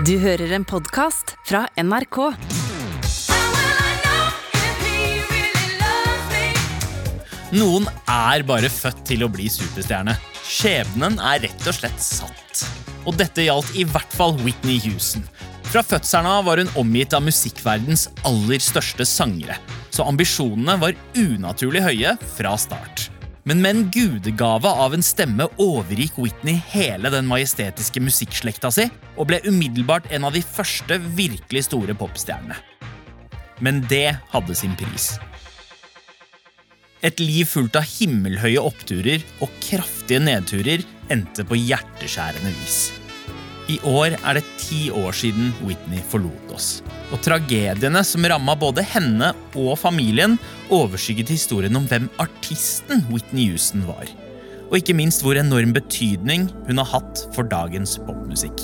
Du hører en podkast fra NRK. Noen er bare født til å bli superstjerne. Skjebnen er rett og slett satt. Og dette gjaldt i hvert fall Whitney Houston. Fra fødselen av var hun omgitt av musikkverdens aller største sangere, så ambisjonene var unaturlig høye fra start. Men med en gudegave av en stemme overgikk Whitney hele den majestetiske musikkslekta si og ble umiddelbart en av de første virkelig store popstjernene. Men det hadde sin pris. Et liv fullt av himmelhøye oppturer og kraftige nedturer endte på hjerteskjærende vis. I år er det ti år siden Whitney forlot oss. Og tragediene som ramma både henne og familien, overskygget historien om hvem artisten Whitney Houston var. Og ikke minst hvor enorm betydning hun har hatt for dagens popmusikk.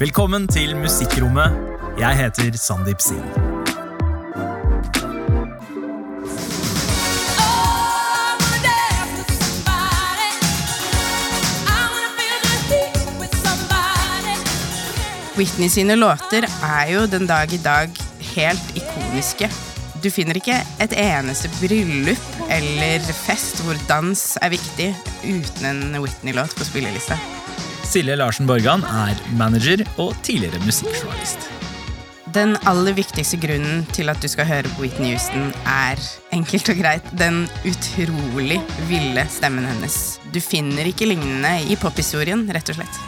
Velkommen til Musikkrommet. Jeg heter Sandeep Singh. Whitney sine låter er jo den dag i dag helt ikoniske. Du finner ikke et eneste bryllup eller fest hvor dans er viktig uten en Whitney-låt på spillelista. Silje Larsen Borgan er manager og tidligere musikkjournalist. Den aller viktigste grunnen til at du skal høre på Whitney Houston, er enkelt og greit den utrolig ville stemmen hennes. Du finner ikke lignende i pophistorien, rett og slett.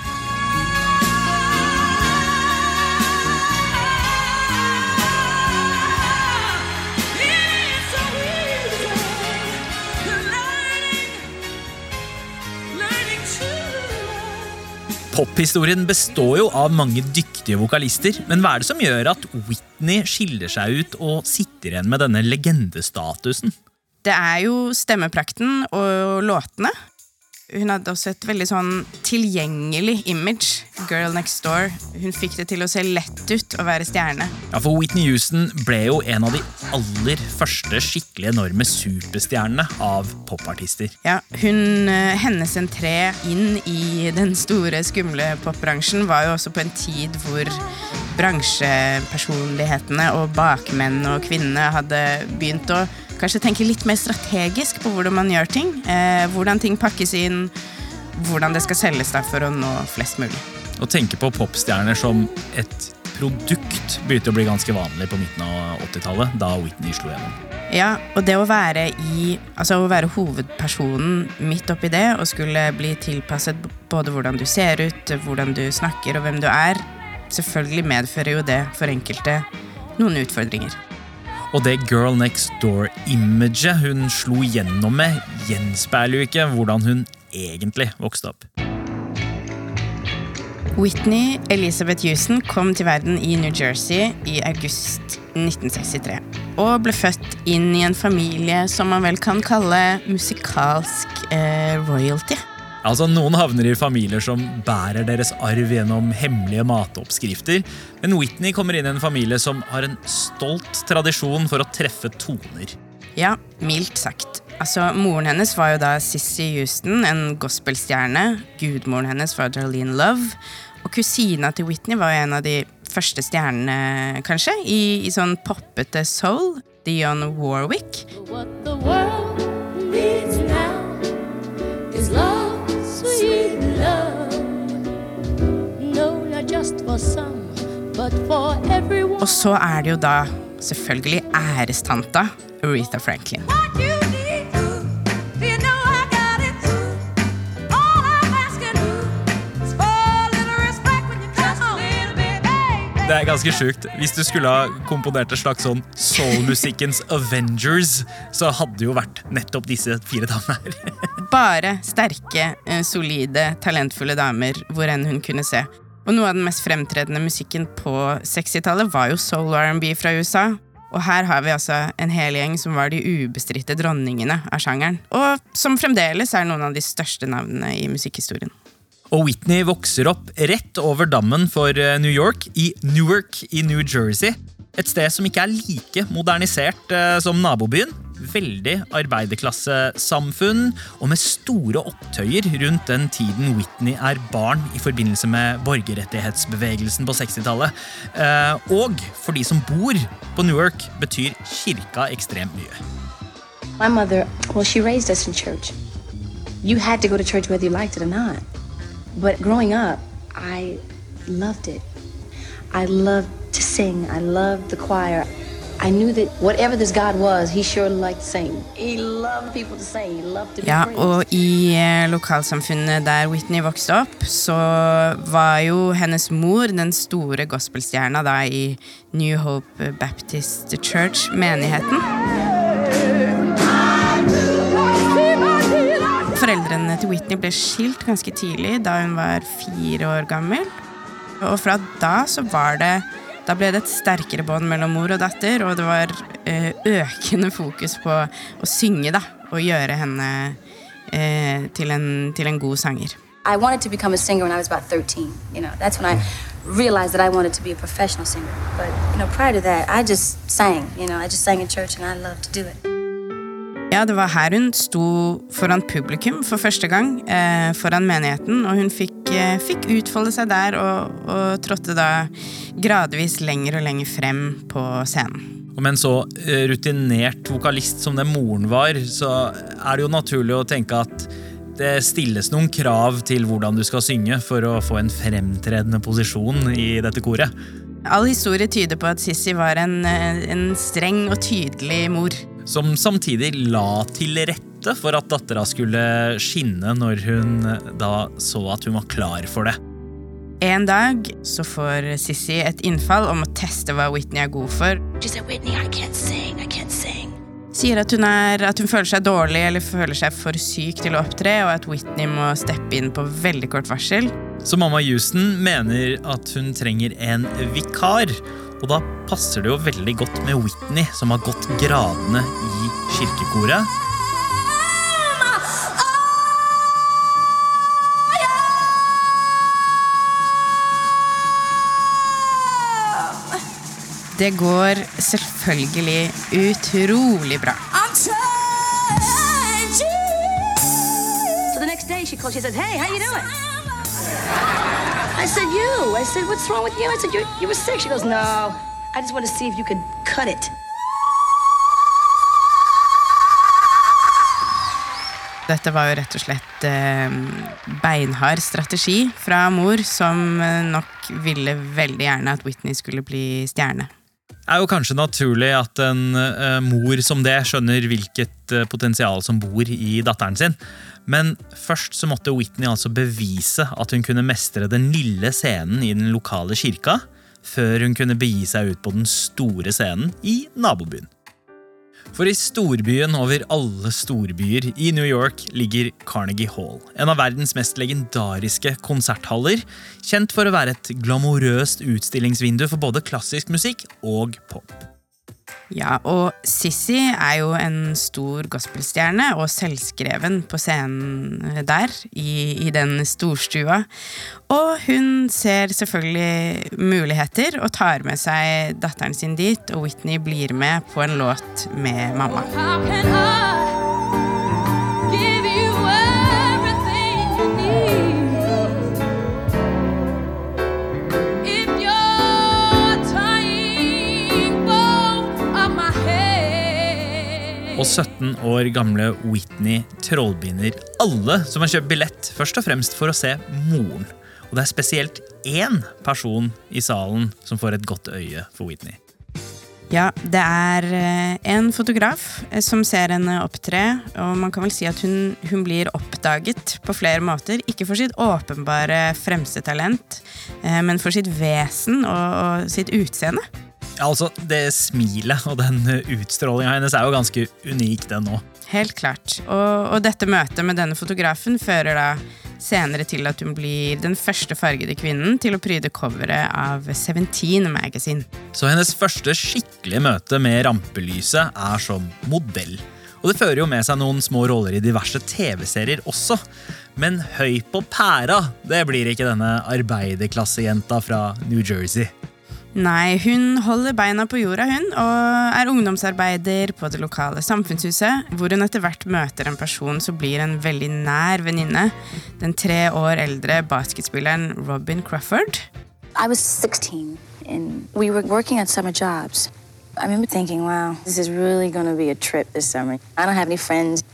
Pophistorien består jo av mange dyktige vokalister, men hva er det som gjør at Whitney skiller seg ut og sitter igjen med denne legendestatusen? Det er jo stemmeprakten og låtene. Hun hadde også et veldig sånn tilgjengelig image. Girl next door. Hun fikk det til å se lett ut å være stjerne. Ja, for Whitney Houston ble jo en av de aller første skikkelig enorme superstjernene av popartister. Ja, hun, eh, Hennes entré inn i den store, skumle popbransjen var jo også på en tid hvor bransjepersonlighetene og bakmenn og kvinnene hadde begynt å kanskje tenke litt mer strategisk på hvordan man gjør ting. Eh, hvordan ting pakkes inn, hvordan det skal selges da for å nå flest mulig. Å tenke på popstjerner som et produkt begynte å bli ganske vanlig på midten av 80-tallet, da Whitney slo gjennom. Ja, og det å være i Altså å være hovedpersonen midt oppi det og skulle bli tilpasset både hvordan du ser ut, hvordan du snakker og hvem du er, selvfølgelig medfører jo det for enkelte noen utfordringer. Og det Girl Next Door-imaget hun slo gjennom med, gjenspeiler jo ikke hvordan hun egentlig vokste opp. Whitney Elizabeth Houston kom til verden i New Jersey i august 1963. Og ble født inn i en familie som man vel kan kalle musikalsk eh, royalty. Altså, Noen havner i familier som bærer deres arv gjennom hemmelige matoppskrifter, men Whitney kommer inn i en familie som har en stolt tradisjon for å treffe toner. Ja, mildt sagt. Altså, Moren hennes var jo da Sissy Houston, en gospelstjerne. Gudmoren hennes var Darlene Love. Og kusina til Whitney var jo en av de første stjernene, kanskje, i, i sånn poppete soul. Dion Warwick. What the world needs Og så er det jo da selvfølgelig ærestanta Aretha Franklin. Det er ganske sjukt. Hvis du skulle ha komponert et slags sånn soul-musikkens Avengers, så hadde det jo vært nettopp disse fire damene her. Bare sterke, eh, solide, talentfulle damer hvor enn hun kunne se. Og noe av den mest fremtredende musikken på 60-tallet var jo soul R&B fra USA. Og her har vi altså en hel gjeng som var de ubestridte dronningene av sjangeren. Og som fremdeles er noen av de største navnene i musikkhistorien. Og Whitney vokser opp rett over dammen for eh, New York, i Newark i New Jersey. Et sted som ikke er like modernisert eh, som nabobyen, veldig arbeiderklassesamfunn, og med store opptøyer rundt den tiden Whitney er barn i forbindelse med borgerrettighetsbevegelsen på 60-tallet. Eh, og for de som bor på Newark, betyr kirka ekstremt mye. My mother, well, she raised us in church. You had to go to church whether you liked it or not. But growing up, I loved it. I loved to sing. I loved the choir. I knew that whatever this God was, he sure liked to. He loved people to sing. He loved to be Ja, og i eh, lokalsamfunnet der Whitney vokste opp, så var jo hennes mor den store gospelstjerna da i New Hope Baptist Church, menigheten. Foreldrene til Whitney ble skilt ganske tidlig, da hun var fire år gammel. Og fra da så var det Da ble det et sterkere bånd mellom mor og datter, og det var eh, økende fokus på å synge, da. Og gjøre henne eh, til, en, til en god sanger. I wanted to become a singer when I was about 13. You know, that's when I realized that I wanted to be a professional singer. But, you know, sang. You know, I just sang in church and I loved. Ja, det var her hun sto foran publikum for første gang, eh, foran menigheten, og hun fikk, eh, fikk utfolde seg der og, og trådte da gradvis lenger og lenger frem på scenen. Og med en så eh, rutinert vokalist som det moren var, så er det jo naturlig å tenke at det stilles noen krav til hvordan du skal synge for å få en fremtredende posisjon i dette koret. All historie tyder på at Sissy var en, eh, en streng og tydelig mor. Som samtidig la til rette for at dattera skulle skinne når hun da så at hun var klar for det. En dag så får Sissy et innfall om å teste hva Whitney er god for. She said, Whitney, I can't sing. I can't sing. Sier at hun, er, at hun føler seg dårlig eller føler seg for syk til å opptre, og at Whitney må steppe inn på veldig kort varsel. Så mamma Houston mener at hun trenger en vikar. Og da passer det jo veldig godt med Whitney, som har gått gradene i kirkekoret. Det går selvfølgelig utrolig bra. So the next day she called. She said, "Hey, how you doing?" I said, "You." I said, "What's wrong with you?" I said, "You, you were sick." She goes, "No, I just want to see if you could cut it." Dette var jo rett og slett eh, beinhard strategi fra mor, som eh, nok ville veldig gjerne at Whitney skulle bli stjerne. Er jo kanskje naturlig at en eh, mor som det skjønner hvilket eh, potensial som bor i datteren sin. Men først så måtte Whitney altså bevise at hun kunne mestre den lille scenen i den lokale kirka, før hun kunne begi seg ut på den store scenen i nabobyen. For i storbyen over alle storbyer i New York ligger Carnegie Hall. En av verdens mest legendariske konserthaller, kjent for å være et glamorøst utstillingsvindu for både klassisk musikk og pop. Ja, og Sissy er jo en stor gospelstjerne og selvskreven på scenen der, i, i den storstua. Og hun ser selvfølgelig muligheter og tar med seg datteren sin dit, og Whitney blir med på en låt med mamma. Og 17 år gamle Whitney trollbinder alle som har kjøpt billett, først og fremst for å se moren. Og det er spesielt én person i salen som får et godt øye for Whitney. Ja, det er eh, en fotograf eh, som ser henne opptre, og man kan vel si at hun, hun blir oppdaget på flere måter. Ikke for sitt åpenbare fremste talent, eh, men for sitt vesen og, og sitt utseende. Altså, Det smilet og den utstrålinga hennes er jo ganske unik, den òg. Helt klart. Og, og dette møtet med denne fotografen fører da senere til at hun blir den første fargede kvinnen til å pryde coveret av Seventeen Magazine. Så hennes første skikkelige møte med rampelyset er som modell. Og det fører jo med seg noen små roller i diverse TV-serier også. Men høy på pæra, det blir ikke denne arbeiderklassejenta fra New Jersey. Nei, hun holder beina på jorda, hun, og er ungdomsarbeider på det lokale samfunnshuset, hvor hun etter hvert møter en person som blir en veldig nær venninne. Den tre år eldre basketspilleren Robin Crawford. I was 16 and we were working at summer jobs. I remember thinking, wow, this is really going to be a trip this summer. I don't have any friends.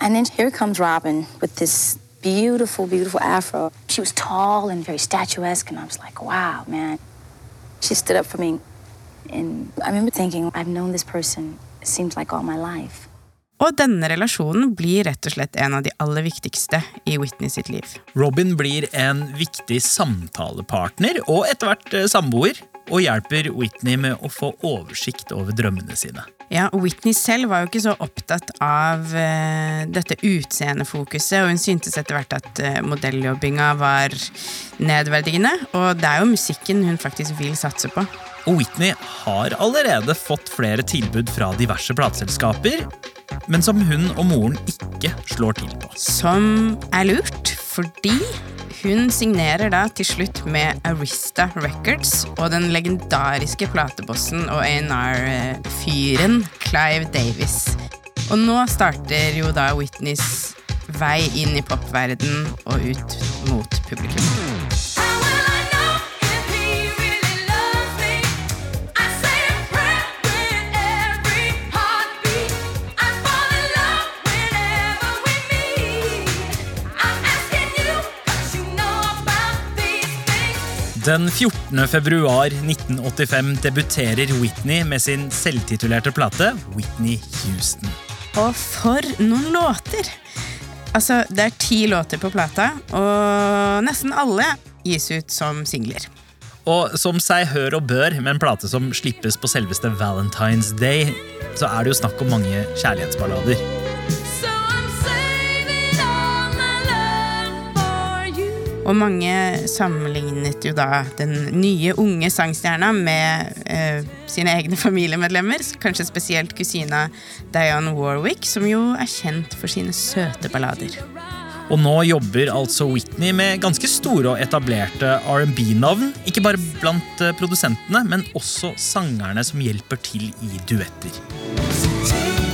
And then here comes Robin with this beautiful, beautiful afro. She was tall and very statuesque, and I was like, wow, man. She stood up for me. And I remember thinking, I've known this person, it seems like all my life. Og denne relasjonen blir rett og slett en av de aller viktigste i Whitney sitt liv. Robin blir en viktig samtalepartner og etter hvert eh, samboer, og hjelper Whitney med å få oversikt over drømmene sine. Ja, Whitney selv var jo ikke så opptatt av uh, dette utseendefokuset, og hun syntes etter hvert at uh, modelljobbinga var nedverdigende, og det er jo musikken hun faktisk vil satse på. Og Whitney har allerede fått flere tilbud fra diverse plateselskaper, men som hun og moren ikke slår til på. Som er lurt, fordi hun signerer da til slutt med Arista Records og den legendariske platebossen og A&R-fyren Clive Davis. Og nå starter jo da Whitneys vei inn i popverden og ut mot publikum. Den 14. februar 1985 debuterer Whitney med sin selvtitulerte plate Whitney Houston. Og for noen låter! Altså, det er ti låter på plata, og nesten alle gis ut som singler. Og som seg hør og bør med en plate som slippes på selveste Valentine's Day, så er det jo snakk om mange kjærlighetsballader. So I'm saving all my love for you. Og mange sammenlignet jo da den nye, unge sangstjerna med eh, sine egne familiemedlemmer. Kanskje spesielt kusina Dianne Warwick, som jo er kjent for sine søte ballader. Og nå jobber altså Whitney med ganske store og etablerte R&B-navn. Ikke bare blant eh, produsentene, men også sangerne som hjelper til i duetter.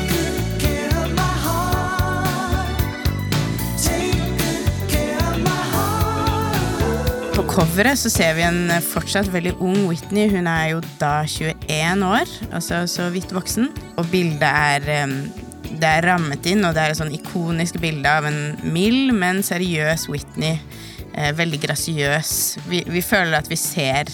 Coveret så ser vi en fortsatt veldig ung Whitney. Hun er jo da 21 år, altså så vidt voksen. Og bildet er det er rammet inn, og det er et sånn ikonisk bilde av en mild, men seriøs Whitney. Eh, veldig grasiøs. Vi, vi føler at vi ser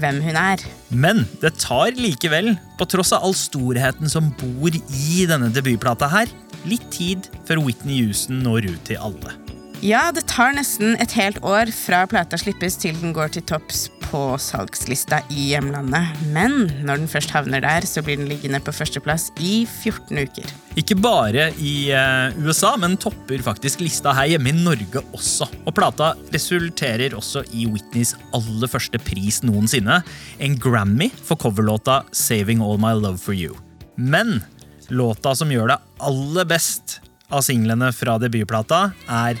hvem hun er. Men det tar likevel, på tross av all storheten som bor i denne debutplata her, litt tid før Whitney Houston når ut til alle. Ja, det tar nesten et helt år fra plata slippes til den går til topps på salgslista i hjemlandet. Men når den først havner der, så blir den liggende på førsteplass i 14 uker. Ikke bare i eh, USA, men topper faktisk lista her hjemme i Norge også. Og plata resulterer også i Whitneys aller første pris noensinne, en Grammy for coverlåta 'Saving All My Love For You'. Men låta som gjør det aller best av singlene fra debutplata, er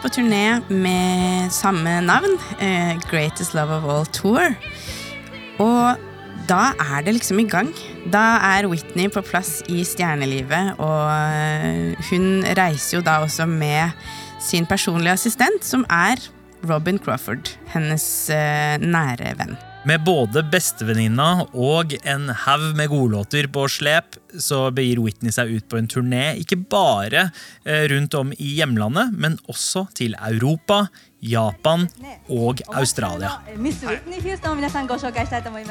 på turné med samme navn, eh, Greatest Love of All Tour. Og da er det liksom i gang. Da er Whitney på plass i stjernelivet, og eh, hun reiser jo da også med sin personlige assistent, som er Robin Crawford, hennes eh, nære venn. Med både bestevenninna og en haug med godlåter på slep så begir Whitney seg ut på en turné ikke bare eh, rundt om i hjemlandet, men også til Europa, Japan og Australia.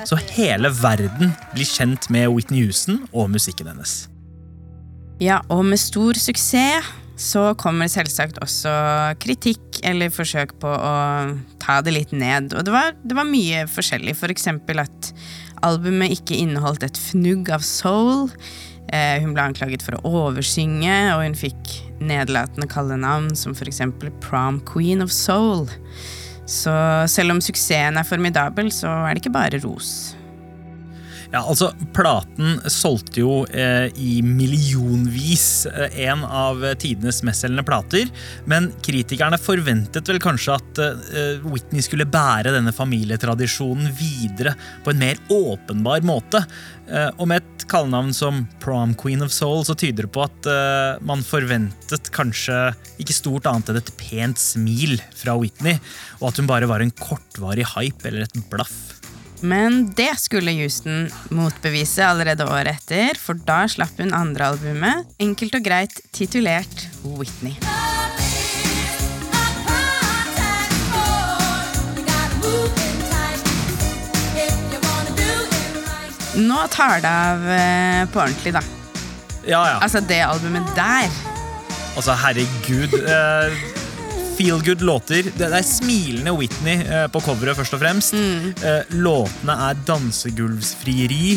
Så hele verden blir kjent med Whitney Houston og musikken hennes. Ja, og med stor suksess så kommer selvsagt også kritikk eller forsøk på å ta det litt ned. Og det var, det var mye forskjellig. For eksempel at albumet ikke inneholdt et fnugg av soul. Eh, hun ble anklaget for å oversynge, og hun fikk nedlatende kallenavn som f.eks. Prom Queen of Soul. Så selv om suksessen er formidabel, så er det ikke bare ros. Ja, altså, Platen solgte jo eh, i millionvis eh, en av tidenes mestselgende plater. Men kritikerne forventet vel kanskje at eh, Whitney skulle bære denne familietradisjonen videre på en mer åpenbar måte. Eh, og med et kallenavn som Prom Queen of Soul så tyder det på at eh, man forventet kanskje ikke stort annet enn et pent smil fra Whitney, og at hun bare var en kortvarig hype eller et blaff. Men det skulle Houston motbevise allerede året etter, for da slapp hun andre albumet, enkelt og greit titulert Whitney. Nå tar det av eh, på ordentlig, da. Ja, ja. Altså, det albumet der. Altså, herregud. Eh, Feel good låter. Det er smilende Whitney eh, på coveret, først og fremst. Mm. låtene er dansegulvsfrieri.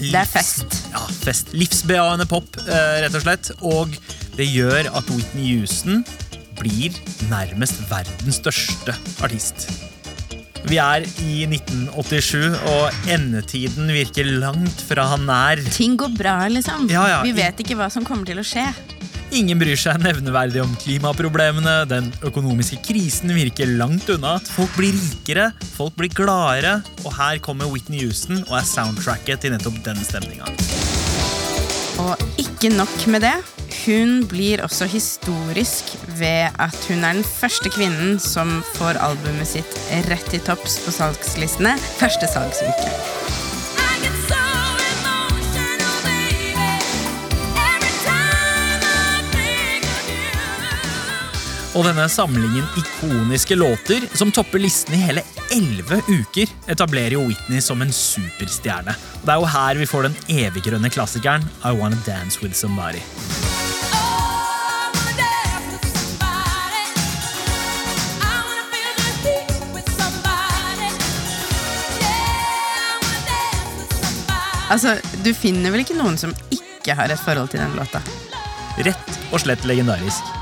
Det er fest. Ja, fest. Livsbejaende pop, eh, rett og slett. Og det gjør at Whitney Houston blir nærmest verdens største artist. Vi er i 1987, og endetiden virker langt fra nær. Ting går bra, liksom. Ja, ja. Vi vet ikke hva som kommer til å skje. Ingen bryr seg nevneverdig om klimaproblemene, den økonomiske krisen virker langt unna, folk blir rikere, folk blir gladere, og her kommer Whitney Houston og er soundtracket til nettopp den stemninga. Og ikke nok med det. Hun blir også historisk ved at hun er den første kvinnen som får albumet sitt rett i topps på salgslistene første salgsuke. Og denne samlingen ikoniske låter, som topper listen i hele elleve uker, etablerer jo Whitney som en superstjerne. Og det er jo her vi får den eviggrønne klassikeren I Wanna Dance With Somebody. Altså, Du finner vel ikke noen som ikke har et forhold til den låta? Rett og slett legendarisk.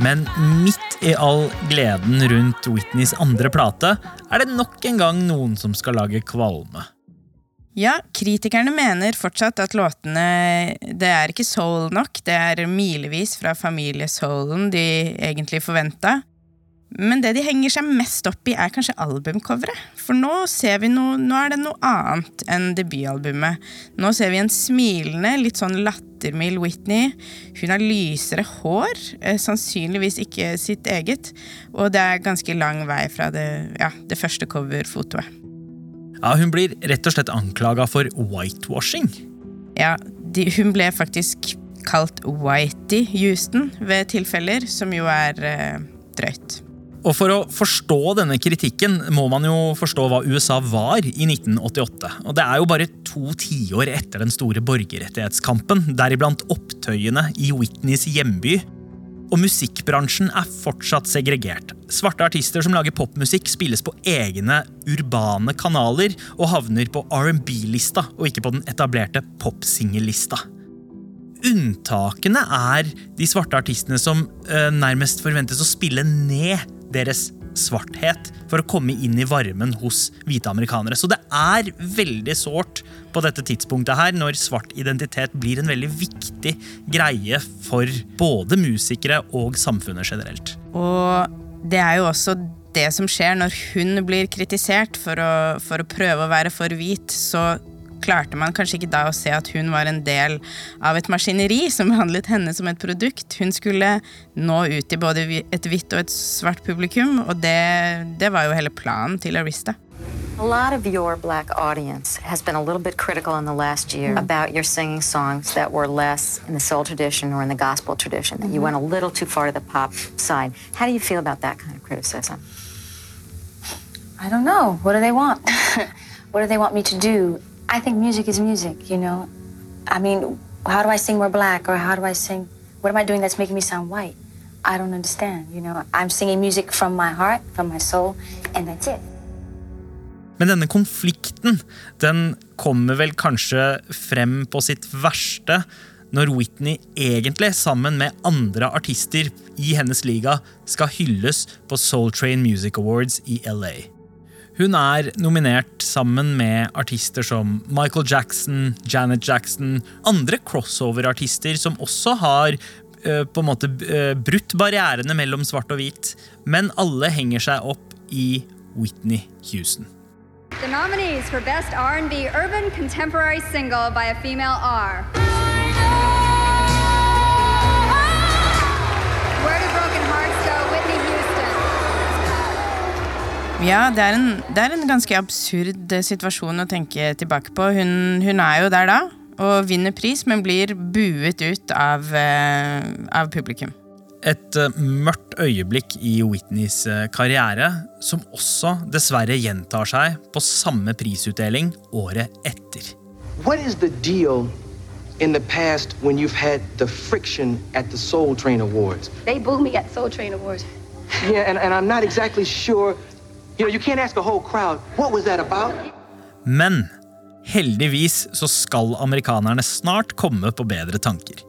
Men midt i all gleden rundt Whitneys andre plate er det nok en gang noen som skal lage kvalme. Ja, kritikerne mener fortsatt at låtene Det er ikke soul nok, det er milevis fra familiesoulen de egentlig forventa. Men det de henger seg mest opp i, er kanskje albumcoveret. For nå ser vi noe, nå er det noe annet enn debutalbumet. Nå ser vi en smilende, litt sånn lattermild Whitney. Hun har lysere hår, eh, sannsynligvis ikke sitt eget. Og det er ganske lang vei fra det, ja, det første coverfotoet. Ja, Hun blir rett og slett anklaga for whitewashing. Ja, de, hun ble faktisk kalt Whitey Houston ved tilfeller, som jo er eh, drøyt. Og For å forstå denne kritikken må man jo forstå hva USA var i 1988. Og Det er jo bare to tiår etter den store borgerrettighetskampen, deriblant opptøyene i Whitneys hjemby. Og musikkbransjen er fortsatt segregert. Svarte artister som lager popmusikk, spilles på egne urbane kanaler og havner på R&B-lista og ikke på den etablerte popsingellista. Unntakene er de svarte artistene som eh, nærmest forventes å spille ned deres svarthet for å komme inn i varmen hos hvite amerikanere. Så det er veldig sårt på dette tidspunktet her, når svart identitet blir en veldig viktig greie for både musikere og samfunnet generelt. Og det er jo også det som skjer når hun blir kritisert for å, for å prøve å være for hvit, så klarte man kanskje ikke da å se at hun var en del av et maskineri som behandlet henne som et produkt. Hun skulle nå ut til både et hvitt og et svart publikum, og det, det var jo hele planen til Arista. A lot of your black audience has been a little bit critical in the last year about your singing songs that were less in the soul tradition or in the gospel tradition, that you went a little too far to the pop side. How do you feel about that kind of criticism? I don't know. What do they want? what do they want me to do? I think music is music, you know? I mean, how do I sing more black or how do I sing? What am I doing that's making me sound white? I don't understand, you know? I'm singing music from my heart, from my soul, and that's it. Men denne konflikten den kommer vel kanskje frem på sitt verste når Whitney egentlig, sammen med andre artister i hennes liga, skal hylles på Soul Train Music Awards i LA. Hun er nominert sammen med artister som Michael Jackson, Janet Jackson, andre crossover-artister som også har uh, på en måte uh, brutt barrierene mellom svart og hvit, men alle henger seg opp i Whitney Houston. The nominees for Best R&B Urban Contemporary Single by a Female are Ja, det er, en, det er en ganske absurd eh, situasjon å tenke tilbake på. Hun, hun er jo der da, og vinner pris, men blir buet ut av, eh, av publikum. Et uh, mørkt øyeblikk i Whitneys karriere, som også dessverre gjentar seg på samme prisutdeling året etter. What is the deal in the past when you've had the friction at the Soul Train Awards? They booed me at Soul Train Awards. Yeah, and, and I'm not exactly sure. You know, you? Men heldigvis så skal amerikanerne snart komme på bedre tanker.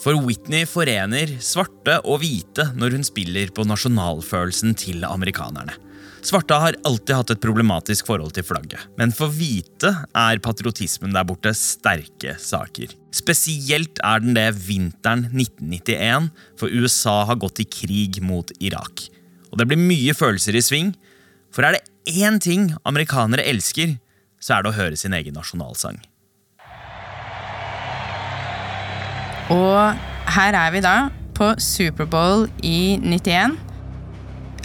For Whitney forener svarte og hvite når hun spiller på nasjonalfølelsen til amerikanerne. Svarte har alltid hatt et problematisk forhold til flagget, men for hvite er patriotismen der borte sterke saker. Spesielt er den det vinteren 1991, for USA har gått i krig mot Irak. Og det blir mye følelser i sving, for er det én ting amerikanere elsker, så er det å høre sin egen nasjonalsang. Og her er vi da på Superbowl i 91.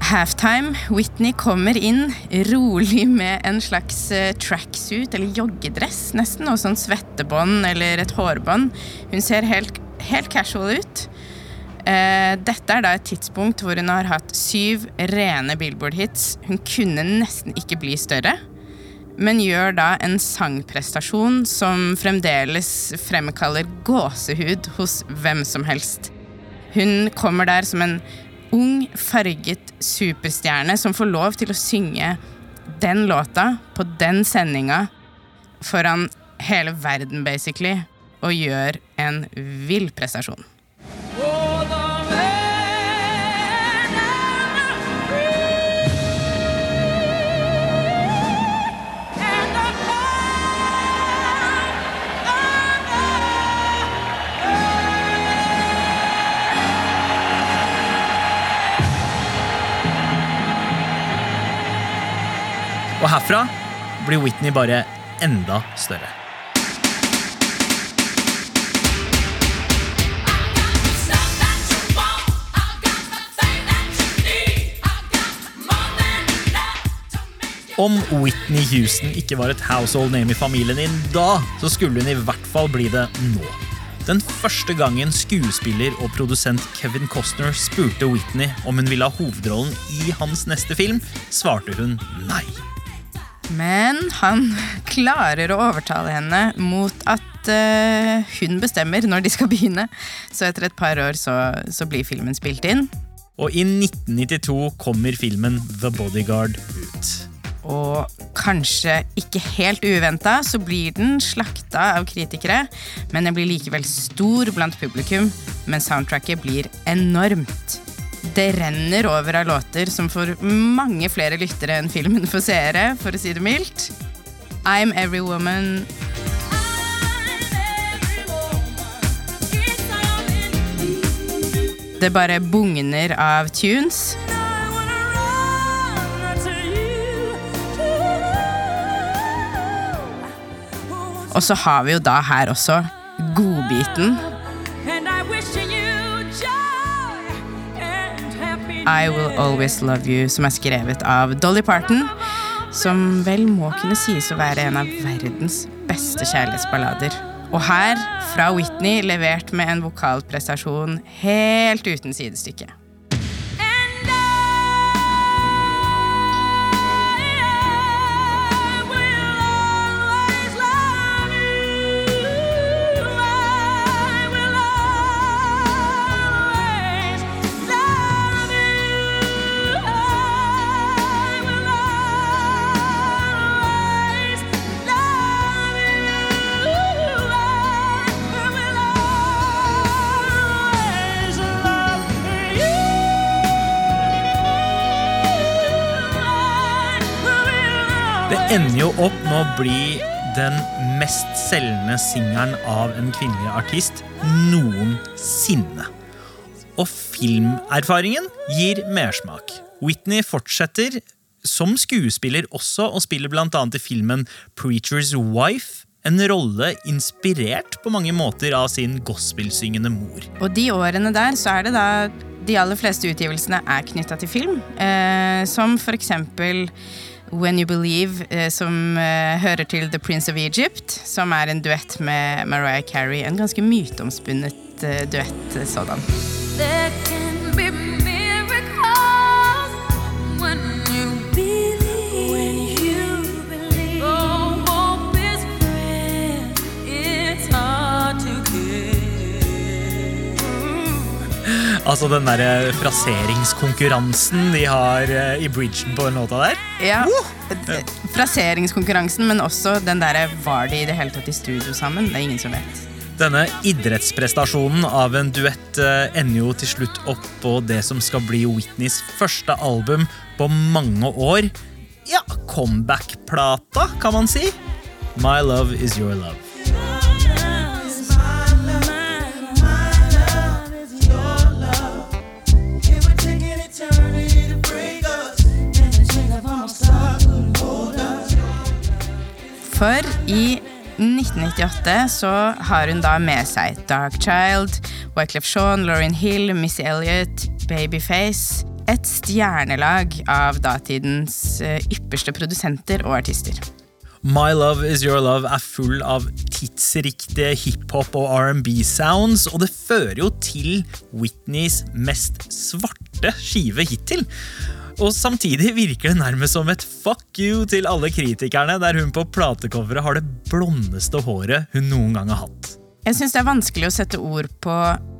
Halftime. Whitney kommer inn rolig med en slags eh, tracksuit, eller joggedress nesten, og sånn svettebånd eller et hårbånd. Hun ser helt, helt casual ut. Eh, dette er da et tidspunkt hvor hun har hatt syv rene Billboard-hits. Hun kunne nesten ikke bli større men gjør da en sangprestasjon som fremdeles fremkaller gåsehud hos hvem som helst. Hun kommer der som en ung, farget superstjerne som får lov til å synge den låta på den sendinga foran hele verden, basically, og gjør en vill prestasjon. Herfra blir Whitney bare enda større. Om Whitney Houston ikke var et household name i familien din da, så skulle hun i hvert fall bli det nå. Den første gangen skuespiller og produsent Kevin Costner spurte Whitney om hun ville ha hovedrollen i hans neste film, svarte hun nei. Men han klarer å overtale henne mot at uh, hun bestemmer når de skal begynne. Så etter et par år så, så blir filmen spilt inn. Og i 1992 kommer filmen The Bodyguard ut. Og kanskje ikke helt uventa så blir den slakta av kritikere, men den blir likevel stor blant publikum, men soundtracket blir enormt. Det renner over av låter som får mange flere lyttere enn filmen får seere, for å si det mildt. I'm Every Woman Det bare bugner av tunes. Og så har vi jo da her også godbiten. I Will Always Love You, som er skrevet av Dolly Parton. Som vel må kunne sies å være en av verdens beste kjærlighetsballader. Og her, fra Whitney, levert med en vokalprestasjon helt uten sidestykke. Opp med å bli den mest selgende singelen av en kvinnelig artist noensinne. Og filmerfaringen gir mersmak. Whitney fortsetter som skuespiller også, og spiller bl.a. i filmen Preacher's Wife. En rolle inspirert på mange måter av sin gospelsyngende mor. Og de årene der så er det da de aller fleste utgivelsene er knytta til film. Eh, som for eksempel When You Believe, eh, som eh, hører til The Prince of Egypt. Som er en duett med Mariah Carey. En ganske myteomspunnet eh, duett sådan. There can be Altså den derre fraseringskonkurransen de har eh, i bridgen på den låta der. Ja, d- Fraseringskonkurransen, men også den derre Var de i det hele tatt i studio sammen? Det er ingen som vet. Denne idrettsprestasjonen av en duett eh, ender jo til slutt opp på det som skal bli Whitneys første album på mange år. Ja, comeback-plata, kan man si. My Love Is Your Love. For i 1998 så har hun da med seg Darkchild, Wyclef Jean, Lauryn Hill, Missy Elliot, Babyface. Et stjernelag av datidens eh, ypperste produsenter og artister. My Love Is Your Love er full av tidsriktige hiphop og R&B-sounds, og det fører jo til Whitneys mest svarte skive hittil. Og samtidig virker det nærmest som et fuck you til alle kritikerne, der hun på platecoveret har det blondeste håret hun noen gang har hatt. Jeg syns det er vanskelig å sette ord på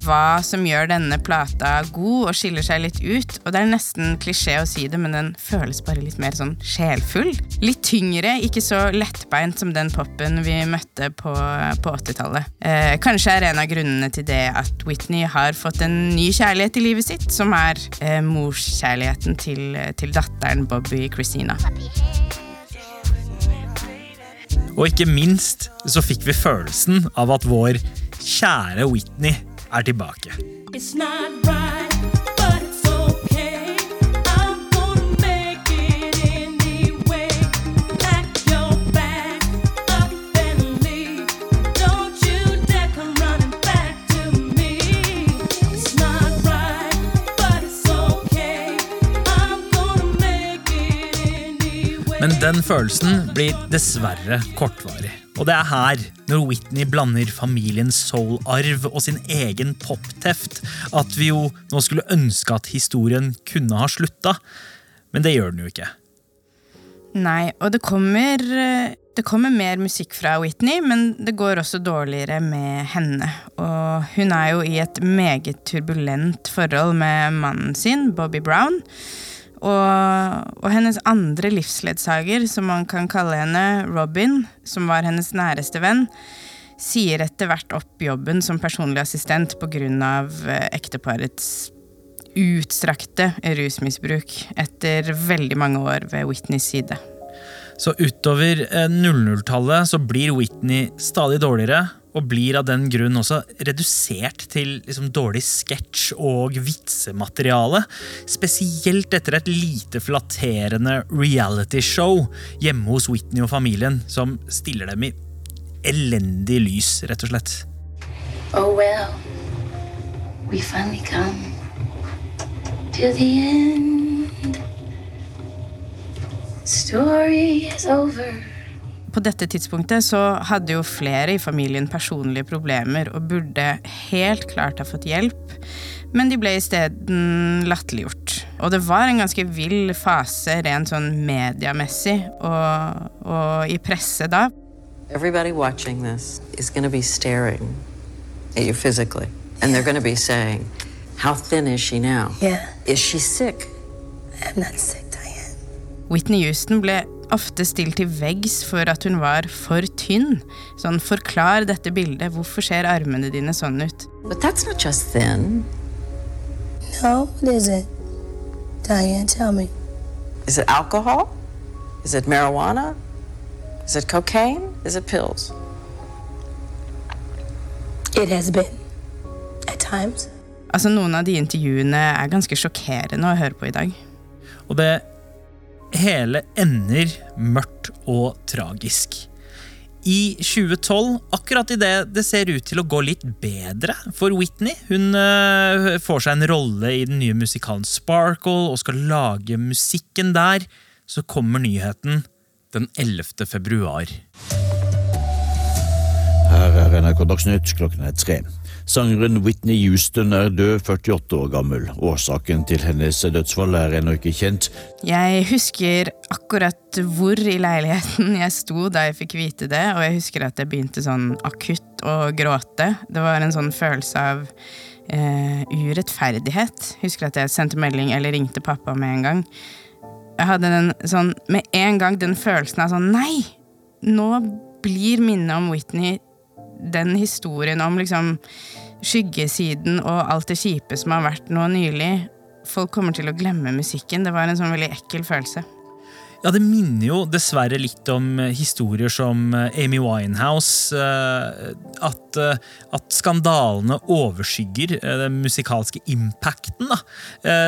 hva som gjør denne plata god og skiller seg litt ut. Og det er nesten klisjé å si det, men den føles bare litt mer sånn sjelfull. Litt tyngre, ikke så lettbeint som den popen vi møtte på, på 80-tallet. Eh, kanskje er en av grunnene til det at Whitney har fått en ny kjærlighet i livet sitt, som er eh, morskjærligheten til, til datteren Bobby Christina. Og ikke minst så fikk vi følelsen av at vår kjære Whitney er tilbake. It's not right, Men den følelsen blir dessverre kortvarig. Og det er her, når Whitney blander familiens soul-arv og sin egen popteft, at vi jo nå skulle ønske at historien kunne ha slutta. Men det gjør den jo ikke. Nei, og det kommer, det kommer mer musikk fra Whitney, men det går også dårligere med henne. Og hun er jo i et meget turbulent forhold med mannen sin, Bobby Brown. Og, og hennes andre livsledsager, som man kan kalle henne, Robin, som var hennes næreste venn, sier etter hvert opp jobben som personlig assistent pga. ekteparets utstrakte rusmisbruk etter veldig mange år ved Whitneys side. Så utover eh, 00-tallet så blir Whitney stadig dårligere, og blir av den grunn også redusert til liksom dårlig sketsj og vitsemateriale. Spesielt etter et lite flatterende realityshow hjemme hos Whitney og familien, som stiller dem i elendig lys, rett og slett. Oh well, we finally come to the end. Story is over. På dette tidspunktet så hadde jo flere i familien personlige problemer og burde helt klart ha fått hjelp, men de ble isteden latterliggjort. Og det var en ganske vill fase rent sånn mediamessig og, og i presse da. Everybody watching this is going to be staring at you physically. And they're going to be saying, How thin is she now? Yeah. Is she sick? I'm not sick, Diane. Whitney Houston ble ofte stilt til veggs for at hun var for tynn. Sånn, forklar dette bildet, hvorfor ser armene dine sånn ut? But that's not just thin. No, what is it? Diane, tell me. Is it alcohol? Is it marijuana? Is it cocaine? Is it pills? It has been at times. Altså, Noen av de intervjuene er ganske sjokkerende å høre på i dag. Og det hele ender mørkt og tragisk. I 2012, akkurat idet det ser ut til å gå litt bedre for Whitney Hun øh, får seg en rolle i den nye musikalen Sparkle og skal lage musikken der, så kommer nyheten den 11. februar. Her er NRK Dagsnytt klokken er tre. Sangeren Whitney Houston er død, 48 år gammel. Årsaken til hennes dødsfall er ennå ikke kjent. Jeg husker akkurat hvor i leiligheten jeg sto da jeg fikk vite det, og jeg husker at jeg begynte sånn akutt å gråte. Det var en sånn følelse av eh, urettferdighet. Husker at jeg sendte melding eller ringte pappa med en gang. Jeg hadde den sånn med en gang den følelsen av sånn Nei! Nå blir minnet om Whitney den historien om liksom skyggesiden og alt det kjipe som har vært nå nylig. Folk kommer til å glemme musikken. Det var en sånn veldig ekkel følelse. Ja, det minner jo dessverre litt om eh, historier som eh, Amy Winehouse. eh, At, at skandalene overskygger den musikalske impacten. Da.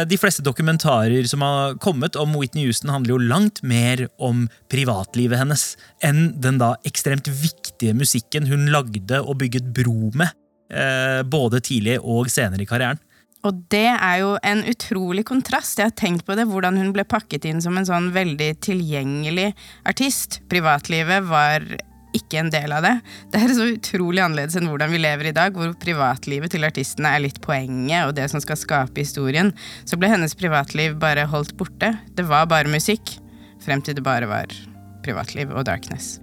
De fleste dokumentarer som har kommet om Whitney Houston, handler jo langt mer om privatlivet hennes enn den da ekstremt viktige musikken hun lagde og bygget bro med, både tidlig og senere i karrieren. Og det er jo en utrolig kontrast. Jeg har tenkt på det, hvordan hun ble pakket inn som en sånn veldig tilgjengelig artist. Privatlivet var ikke en del av det. Det er så utrolig annerledes enn hvordan vi lever i dag, hvor privatlivet til artistene er litt poenget og det som skal skape historien. Så ble hennes privatliv bare holdt borte. Det var bare musikk, frem til det bare var privatliv og darkness.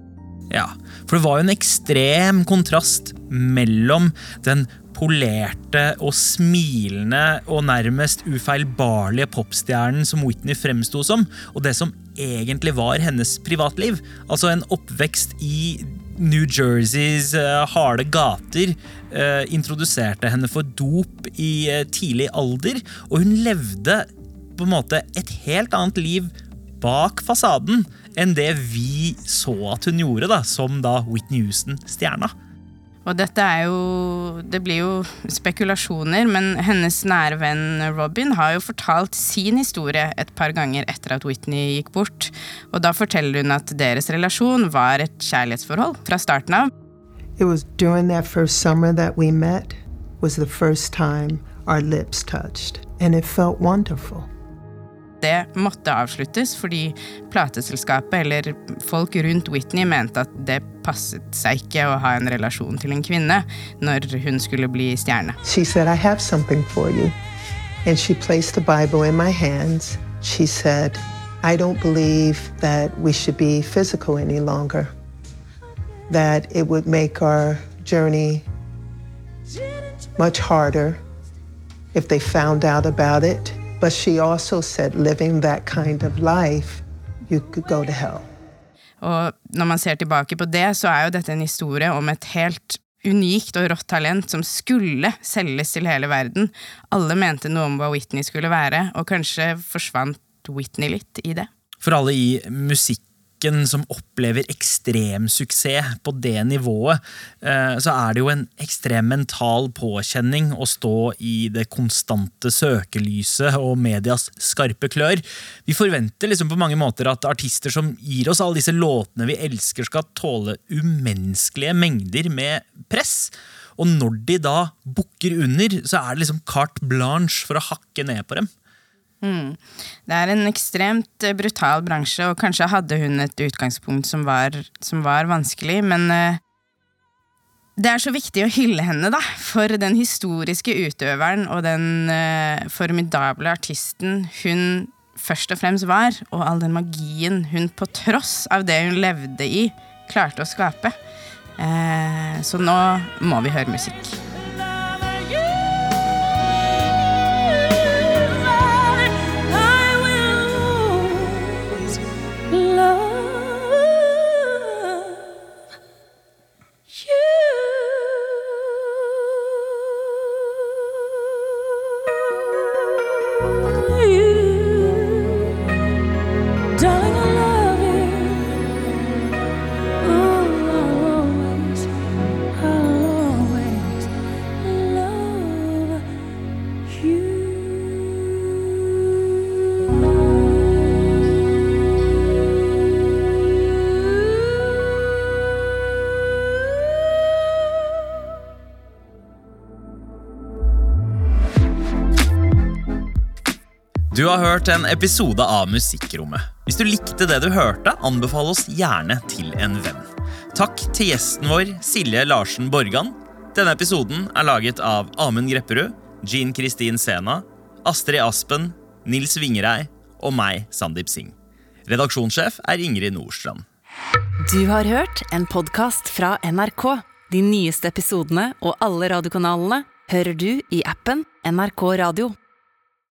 Ja, for det var jo en ekstrem kontrast mellom den polerte og smilende og nærmest ufeilbarlige popstjernen som Whitney fremsto som, og det som egentlig var hennes privatliv. Altså en oppvekst i New Jerseys uh, harde gater uh, introduserte henne for dop i uh, tidlig alder, og hun levde på en måte et helt annet liv bak fasaden enn det vi så at hun gjorde, da, som da Whitney Houston-stjerna. Og dette er jo Det blir jo spekulasjoner, men hennes nære venn Robin har jo fortalt sin historie et par ganger etter at Whitney gikk bort. Og da forteller hun at deres relasjon var et kjærlighetsforhold fra starten av. It was during that first summer that we met was the first time our lips touched and it felt wonderful. Det måtte avsluttes fordi plateselskapet eller folk rundt Whitney mente at det passet seg ikke å ha en relasjon til en kvinne når hun skulle bli stjerne. She said, I have something for you. And she placed the Bible in my hands. She said, I don't believe that we should be physical any longer, that it would make our journey much harder if they found out about it. But she also said, living that kind of life, you could go to hell. Og når man ser tilbake på det, så er jo dette en historie om et helt unikt og rått talent som skulle selges til hele verden. Alle mente noe om hva Whitney skulle være, og kanskje forsvant Whitney litt i det. For alle i musikken som opplever ekstrem suksess på det nivået, eh, så er det jo en ekstrem mental påkjenning å stå i det konstante søkelyset og medias skarpe klør. Vi forventer liksom på mange måter at artister som gir oss alle disse låtene vi elsker, skal tåle umenneskelige mengder med press. Og når de da bukker under, så er det liksom carte blanche for å hakke ned på dem. Mm. Det er en ekstremt eh, brutal bransje, og kanskje hadde hun et utgangspunkt som var, som var vanskelig, men eh, det er så viktig å hylle henne, da, for den historiske utøveren og den uh, formidable artisten hun først og fremst var, og all den magien hun på tross av det hun levde i, klarte å skape. Uh, så nå må vi høre musikk. Du har hørt en episode av Musikkrommet. Hvis du likte det du hørte, anbefal oss gjerne til en venn. Takk til gjesten vår, Silje Larsen Borgan. Denne episoden er laget av Amund Grepperud, Jean Kristin Sena, Astrid Aspen, Nils Vingerei og meg, Sandeep Singh. Redaksjonssjef er Ingrid Nordstrand. Du har hørt en podkast fra NRK. De nyeste episodene og alle radiokanalene hører du i appen NRK Radio.